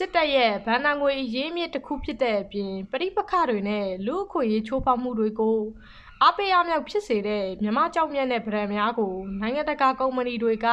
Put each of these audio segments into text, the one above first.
စစ်တပ်ရဲ့ဗန်နာငွေအရေးမြစ်တစ်ခုဖြစ်တဲ့အပြင်ပဋိပက္ခတွေနဲ့လူအခွင့်အရေးချိုးဖောက်မှုတွေကိုအားပေးအားမြောက်ဖြစ်စေတဲ့မြမကြောက်မြတ်တဲ့ဗရန်များကိုနိုင်ငံတကာကုမ္ပဏီတွေက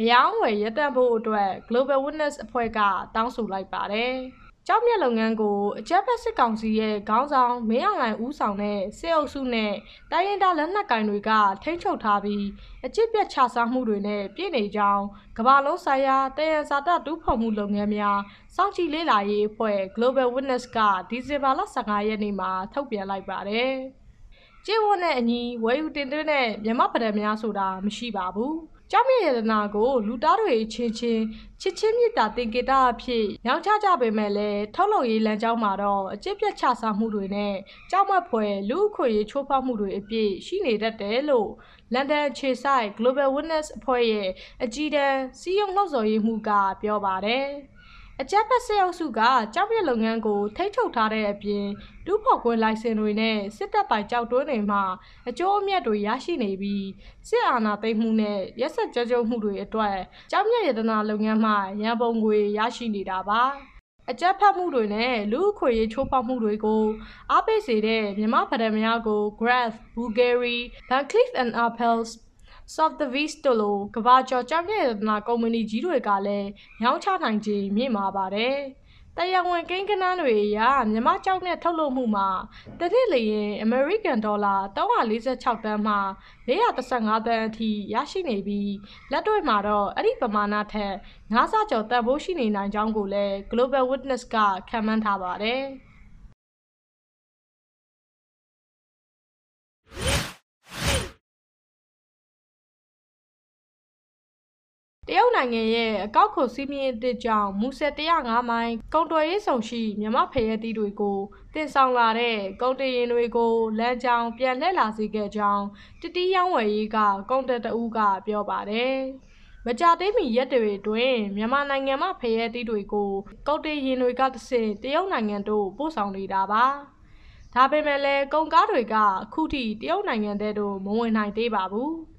အယောင်းဝယ်ရပ်တန့်ဖို့အတွက် Global Witness အဖွဲ့ကတောင်းဆိုလိုက်ပါတယ်။ ကြောက်မြက်လုပ်ငန်းကိုအကြက်ဖက်စစ်ကောင်စီရဲ့ခေါင်းဆောင်မင်းအောင်လှိုင်ဦးဆောင်တဲ့စစ်အုပ်စုနဲ့တိုင်းရင်းသားလက်နက်ကင်တွေကထိန်းချုပ်ထားပြီးအကြစ်ပြတ်ချစားမှုတွေနဲ့ပြည်နေကြောင်းကမ္ဘာလုံးဆိုင်ရာတယံဇာတတူးဖော်မှုလုပ်ငန်းများစောင့်ကြည့်လေ့လာရေးအဖွဲ့ Global Witness ကဒီဇင်ဘာလ15ရက်နေ့မှာထုတ်ပြန်လိုက်ပါတယ်။ကျေဝတ်နဲ့အညီဝယ်ယူတင်သွင်းတဲ့မြမပဒံများဆိုတာမရှိပါဘူး။ ကြောက်မြရတနာကိုလူသားတွေချင်းချင်းချစ်ချင်းမြတ်တာတင်ကေတာအဖြစ်ရောင်းချကြပေမဲ့လည်းထုတ်လုပ်ရေးလမ်းကြောင်းမှာတော့အကျစ်ပြတ်ချစားမှုတွေနဲ့ကြောက်မက်ဖွယ်လူအခွင့်အရေးချိုးဖောက်မှုတွေအပြည့်ရှိနေတတ်တယ်လို့လန်ဒန်ခြေဆိုင် Global Witness အဖွဲ့ရဲ့အကြီးတန်းစီးရုံလှုပ်ဆော်ရေးမှုကပြောပါတယ်။ အကြက်ဖက်စစ်အုပ်စုကကြောက်ပြက်လုပ်ငန်းကိုထိထုတ်ထားတဲ့အပြင်ဒုဖော်ခွင့်လိုင်စင်တွေနဲ့စစ်တပ်ပိုင်ကြောက်တွင်းတွေမှာအကျိုးအမြတ်တွေရရှိနေပြီးစစ်အာဏာသိမ်းမှုနဲ့ရက်စက်ကြကြုတ်မှုတွေအတွက်ကြောက်မြက်ရတနာလုပ်ငန်းမှရန်ပုံငွေရရှိနေတာပါအကြက်ဖတ်မှုတွေနဲ့လူအခွင့်အရေးချိုးဖောက်မှုတွေကိုအားပေးစေတဲ့မြန်မာဗဒံများကို Graph, Bulgari, Van Cleef and Arpels Soft the Beast တို့လိုကဘာကျော်ကြောက်တဲ့နာကုမ္ပဏီကြီးတွေကလည်းရောင်းချနိုင်ခြင်းမြင့်မာပါတယ်။တရားဝင်ကိန်းကနန်းတွေအရမြမကြောက်နဲ့ထုတ်လုပ်မှုမှာတစ်နှစ်လျင်အမေရိကန်ဒေါ်လာ346တန်းမှ415တန်းအထိရရှိနေပြီးလက်တွေ့မှာတော့အဲ့ဒီပမာဏထက်9ဆကျော်တန်ဖိုးရှိနေနိုင်ကြောင်းကိုလည်း Global Witness ကခန့်မှန်းထားပါတယ်။ တရုတ်နိုင်ငံရဲ့အကောက်ခွန်စီးမြင့်အသစ်ကြောင့်မူဆယ်105မိုင်ကုန်တွယ်ရေးဆောင်ရှိမြမဖရဲတီးတွေကိုတင်ဆောင်လာတဲ့ကုန်တင်ရင်တွေကိုလမ်းကြောင်းပြန်လှည့်လာစေခဲ့ကြောင်းတတိယဝယ်ရေးကကုန်တက်တအူးကပြောပါတယ်မကြသေးမီရက်တွေတွင်မြန်မာနိုင်ငံမှဖရဲတီးတွေကိုကုန်တင်ရင်တွေကတဆင့်တရုတ်နိုင်ငံတို့ပို့ဆောင်နေတာပါဒါပေမဲ့လည်းကုန်ကားတွေကအခုထိတရုတ်နိုင်ငံတဲတို့မဝင်နိုင်သေးပါဘူး။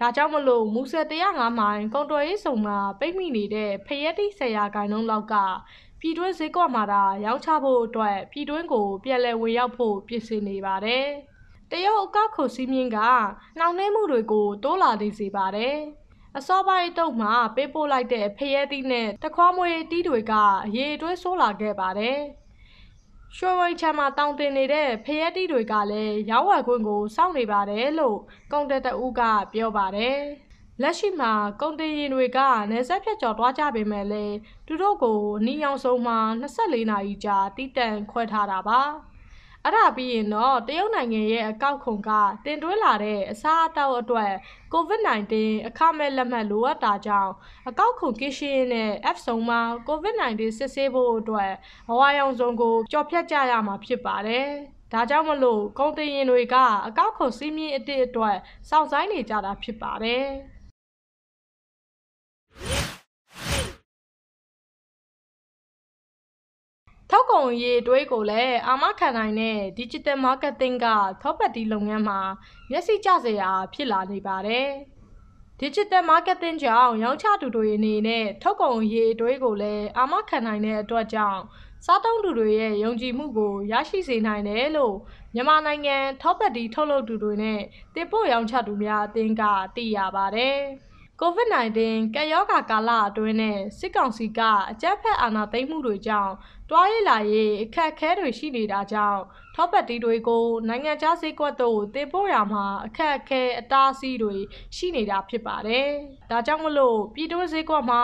ဒါကြောင့်မလို့မူဆယ်105မိုင်ကုန်တော်ရေးစုံမှာပိတ်မိနေတဲ့ဖရက်တိဆရာဂိုင်နှုန်းလောက်ကပြည်တွင်းဈေးကွက်မှာသာရောင်းချဖို့အတွက်ပြည်တွင်းကိုပြန်လည်ဝင်ရောက်ဖို့ပြင်ဆင်နေပါတယ်။တရုတ်အကောက်ခုစီးမြင့်ကနှောင့်နှဲမှုတွေကိုတိုးလာနေစေပါတယ်။အစောပိုင်းတုပ်မှာပေးပို့လိုက်တဲ့ဖရဲတီးနဲ့တခွားမွေးတီးတွေကရေအတွဲဆိုးလာခဲ့ပါတယ်။ ရွှေဝိန်ချမ်းမှာတောင်းတင်နေတဲ့ဖရဲတီတွေကလည်းရောက်ဝယ်ခွင့်ကိုစောင့်နေပါတယ်လို့ကုန်တက်တဦးကပြောပါတယ်လက်ရှိမှာကုန်တင်ရင်တွေကနေဆက်ဖြတ်ကျော်သွားကြပေမဲ့လည်းသူတို့ကိုနီအောင်ဆုံးမှာ24နာရီကြာတီးတန့်ခွဲထားတာပါ အဲ့ဒါပြီးရင်တော့တရုတ်နိုင်ငံရဲ့အကောက်ခွန်ကတင်သွင်းလာတဲ့အစားအသောက်အတွက် COVID-19 အခမဲ့လက်မှတ်လိုအပ်တာကြောင့်အကောက်ခွန်ကင်းရှင်းနဲ့ F ဆုံးမှာ COVID-19 စစ်ဆေးဖို့အတွက်အဝါရောင်စုံကိုကြော်ဖြတ်ကြရမှာဖြစ်ပါတယ်။ဒါကြောင့်မလို့ကုန်တင်ရင်တွေကအကောက်ခွန်စီးမြင့်အစ်စ်အတွက်စောင့်ဆိုင်းနေကြတာဖြစ်ပါတယ်။ ထောက်ကုန်ရေးတွေးကိုလည်းအာမခံနိုင်တဲ့ digital marketing က property လုပ်ငန်းမှာမျက်စိကျစရာဖြစ်လာနေပါတယ်။ digital marketing ကြောင့်ရောင်းချသူတွေအနေနဲ့ထောက်ကုန်ရေးတွေးကိုလည်းအာမခံနိုင်တဲ့အတွက်ကြောင့်စားသုံးသူတွေရဲ့ယုံကြည်မှုကိုရရှိစေနိုင်တယ်လို့မြန်မာနိုင်ငံ property ထုတ်လုပ်သူတွေနဲ့တင်ပို့ရောင်းချသူများအသင်းကသိရပါတယ်။ COVID-19 ကပ်ရောဂါကာလအတွင်းနဲ့စစ်ကောင်စီကအကြမ်းဖက်အာဏာသိမ်းမှုတွေကြောင့်တွားရည်လာရေးအခက်အခဲတွေရှိနေတာကြောင့်ထောပတ်တီတွေကိုနိုင်ငံခြားဈေးကွက်သို့တင်ပို့ရမှာအခက်အခဲအတားအဆီးတွေရှိနေတာဖြစ်ပါတယ်။ဒါကြောင့်မလို့ပြည်တွင်းဈေးကွက်မှာ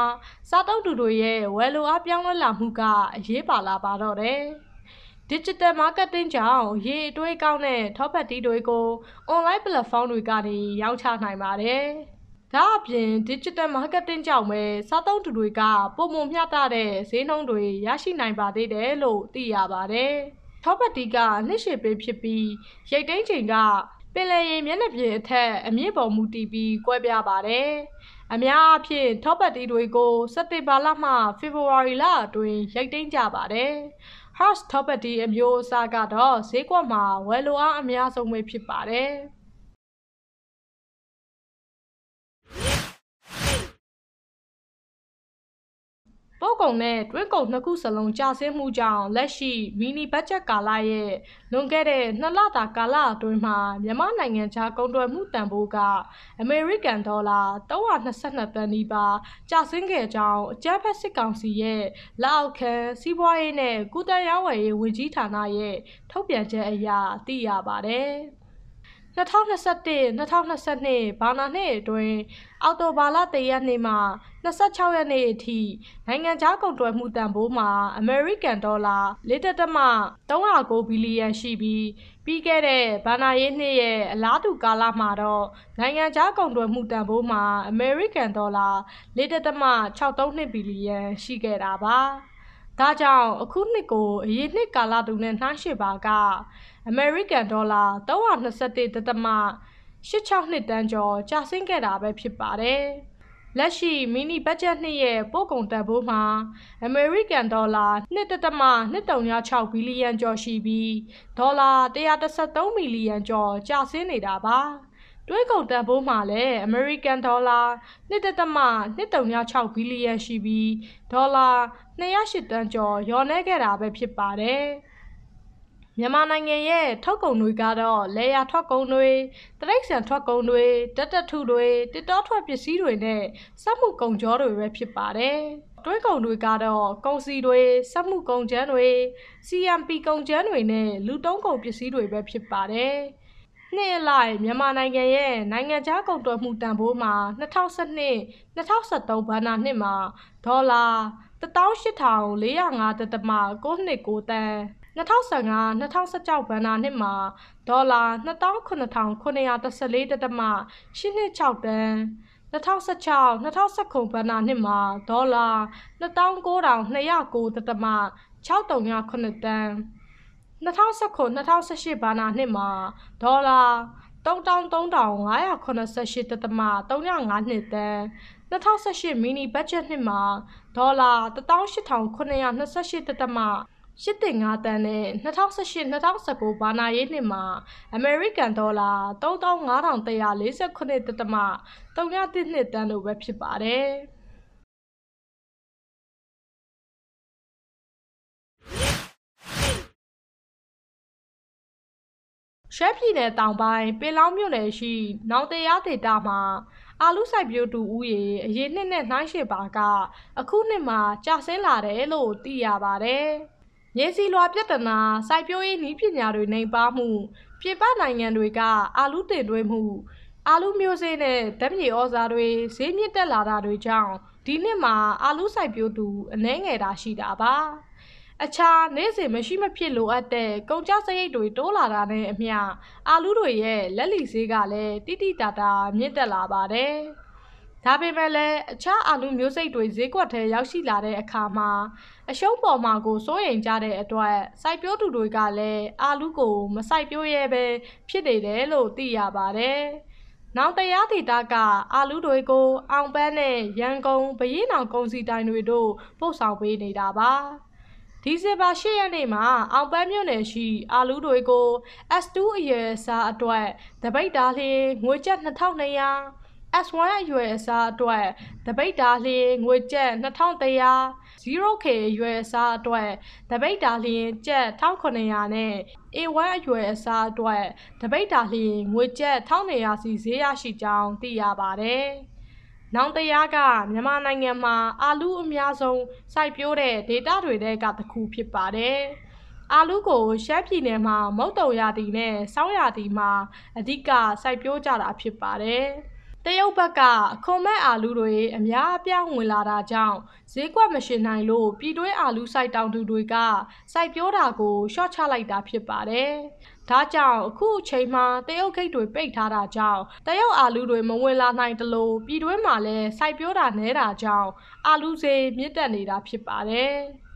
စားတုံးသူတွေရဲ့ဝယ်လိုအားပြောင်းလဲလာမှုကအရေးပါလာပါတော့တယ်။ digital marketing ကြောင့်ရေအတွေးကောင်းတဲ့ top ပတ်တီတွေကို online platform တွေကနေရောင်းချနိုင်ပါတယ်။ ဒါအပြင် digital marketing ကြောင့်ပဲစားသုံးသူတွေကပုံမမျှတတဲ့ဈေးနှုန်းတွေရရှိနိုင်ပါသေးတယ်လို့သိရပါတယ်။ Top ပတ်တီကနှစ်ရှည်ပေးဖြစ်ပြီးရိတ်သိမ်းချိန်ကပင်လယ်ရေမျက်နှာပြင်အထက်အမြင့်ပေါ်မူတည်ပြီးကွဲပြားပါတယ်။အများအားဖြင့် top ပတ်တီတွေကိုစက်တင်ဘာလမှဖေဖော်ဝါရီလအတွင်းရိတ်သိမ်းကြပါတယ်။ House top ပတ်တီအမျိုးအစားကတော့ဈေးကွက်မှာဝယ်လိုအားအများဆုံးပဲဖြစ်ပါတယ်။ ပို့ကုန်နဲ့တွင်းကုန်နှစ်ခုစလုံးကျဆင်းမှုကြောင့်လက်ရှိမီနီဘတ်ဂျက်ကာလရဲ့လွန်ခဲ့တဲ့နှစ်လတာကာလအတွင်းမှာမြန်မာနိုင်ငံခြားကုန်သွယ်မှုတန်ဖိုးကအမေရိကန်ဒေါ်လာ322တန်နီးပါးကျဆင်းခဲ့ကြောင်းအကြမ်းဖက်စစ်ကောင်စီရဲ့လက်အောက်ခံစီးပွားရေးနဲ့ကုသရေးဝယ်ရေးဝန်ကြီးဌာနရဲ့ထုတ်ပြန်ချက်အရသိရပါတယ်။ 2021 2022ဘာနာနှစ်အတွင်းအောက်တိုဘာလ3ရက်နေ့မှ26ရက်နေ့အထိနိုင်ငံခြားကုန်သွယ်မှုတန်ဖိုးမှာအမေရိကန်ဒေါ်လာ4.309ဘီလီယံရှိပြီးပြီးခဲ့တဲ့ဘာနာရေးနှစ်ရဲ့အလားတူကာလမှာတော့နိုင်ငံခြားကုန်သွယ်မှုတန်ဖိုးမှာအမေရိကန်ဒေါ်လာ4.632ဘီလီယံရှိခဲ့တာပါ။ ဒါကြောင့်အခုနှစ်ကိုအရေးနှစ်ကာလတူနဲ့နှိုင်းယှဉ်ပါကအမေရိကန်ဒေါ်လာ321တသမ86တန်းကျော်ကျဆင်းခဲ့တာပဲဖြစ်ပါတယ်။လက်ရှိမီနီဘတ်ဂျက်နှစ်ရဲ့ပို့ကုန်တန်ဖိုးမှာအမေရိကန်ဒေါ်လာ1.236ဘီလီယံကျော်ရှိပြီးဒေါ်လာ133မီလီယံကျော်ကျဆင်းနေတာပါ။ တွဲကုန်တန်ဖိုးမှာလည်းအမေရိကန်ဒေါ်လာ1.236ဘီလီယံရှိပြီးဒေါ်လာ208တန်းကျော်လျော့နှဲခဲ့တာပဲဖြစ်ပါတယ်။မြန်မာနိုင်ငံရဲ့ထုတ်ကုန်တွေကတော့လေယာထွက်ကုန်တွေတရိတ်ဆန်ထွက်ကုန်တွေတက်တက်ထုတွေတစ်တောထွက်ပစ္စည်းတွေနဲ့စက်မှုကုန်ကြောတွေပဲဖြစ်ပါတယ်တွင်းကုန်တွေကတော့ကုန်စီတွေစက်မှုကုန်ကျန်းတွေ CMP ကုန်ကျန်းတွေနဲ့လူတုံးကုန်ပစ္စည်းတွေပဲဖြစ်ပါတယ် နှစ်လိုက်မြန်မာနိုင်ငံရဲ့နိုင်ငံခြားကုန်သွယ်မှုတန်ဖိုးမှာ2012 2013ဘဏ္ဍာနှစ်မှာဒေါ်လာ18405.629တန်း2015-2016ဘဏ္ဍာနှစ်မှာဒေါ်လာ29,914.86တန်း2016-2019ဘဏ္ဍာနှစ်မှာဒေါ်လာ29,209.639တန်း 2019-2018ဘဏ္ဍာနှစ်မှာဒေါ်လာ33,588.35နှစ်တန်း2018မီနီဘတ်ဂျက်နှစ်မှာဒေါ်လာ 18,928. ရှစ်တင်၅တန်းနဲ့2018-2019ဘာနာရေးနှစ်မှာအမေရိကန်ဒေါ်လာ35,149တသမ3.1တန်းလိုပဲဖြစ်ပါတယ်။ ရှမ်းပြည်နယ်တောင်ပိုင်းပင်လောင်းမြို့နယ်ရှိ နောင်တရားဒေသမှာအာလူစိုက်ပျိုးသူဦးရေအရင်နှစ်နဲ့နှိုင်းယှဉ်ပါက အခုနှစ်မှာကျဆင်းလာတယ်လို့သိရပါတယ်။မြေစီလွာပြဿနာစိုက်ပျိုးရေးနည်းပညာတွေနှိမ်ပါမှုပြည်ပနိုင်ငံတွေကအာလူတင်သွင်းမှုအာလူမျိုးစေ့နဲ့ဓာတ်မြေဩဇာတွေဈေးမြင့်တက်လာတာတွေကြောင့်ဒီနှစ်မှာအာလူစိုက်ပျိုးသူအနှဲငယ်တာရှိတာပါ အခြားနေ့စဉ်မရှိမဖြစ်လိုအပ်တဲ့ကုန်ကျစရိတ်တွေတိုးလာတာနဲ့အမျှအာလူတွေရဲ့လက်လီဈေးကလည်းတိတိတတာမြင့်တက်လာပါတယ်။ဒါပေမဲ့လည်းအခြားအာလူမျိုးစိတ်တွေဈေးကွက်ထဲရောက်ရှိလာတဲ့အခါမှာအရှုံးပေါ်မှာကိုစိုးရိမ်ကြတဲ့အတွက်စိုက်ပျိုးသူတွေကလည်းအာလူကိုမစိုက်ပျိုးရဲပဲဖြစ်နေတယ်လို့သိရပါတယ်။နောက်တရားဒေတာကအာလူတွေကိုအောင်ပန်းနဲ့ရန်ကုန်ဗရေးနောင်ကုန်စီတိုင်းတွေတို့ပို့ဆောင်ပေးနေတာပါ။ ဒီဇင်ဘာ၈ရက်နေ့မှာအောင်ပန်းမြို့နယ်ရှိအာလူတွေကို S2 အရွယ်အစားအတွက်တပိတ်တားလျင်ငွေကျပ်2200 S1 အရွယ်အစားအတွက်တပိတ်တာလျင်ငွေကျပ်2100 0K အရွယ်အစားအတွက်တပိတ်တာလျင်ကျပ်1900နဲ့ A1 အရွယ်အစားအတွက်တပိတ်တာလျင်ငွေကျပ်1900စီဈေးရရှိကြောင်းသိရပါတယ်။ နောင်တရားကမြန်မာနိုင်ငံမှာအာလူအများဆုံးစိုက်ပျိုးတဲ့ဒေတာတွေတဲကတစ်ခုဖြစ်ပါတယ်။အာလူကိုရှမ်းပြည်နယ်မှာမုတ်တုံရာသီနဲ့စောင်းရာသီမှာအဓိကစိုက်ပျိုးကြတာဖြစ်ပါတယ်။တရုတ်ဘက်ကခွန်မဲ့အာလူတွေအများအပြားဝင်လာတာကြောင့်ဈေးကွက်မရှင်နိုင်လို့ပြည်တွင်းအာလူစိုက်တောင်သူတွေကစိုက်ပျိုးတာကိုရှော့ချလိုက်တာဖြစ်ပါတယ်။ ဒါကြောင့်အခုအချိန်မှာတရုတ်ဂိတ်တွေပိတ်ထားတာကြောင့်တရုတ်အာလူတွေမဝင်လာနိုင်တလို့ပြည်တွင်းမှာလည်းစိုက်ပျိုးတာနဲတာကြောင့်အာလူဈေးမြင့်တက်နေတာဖြစ်ပါတယ်။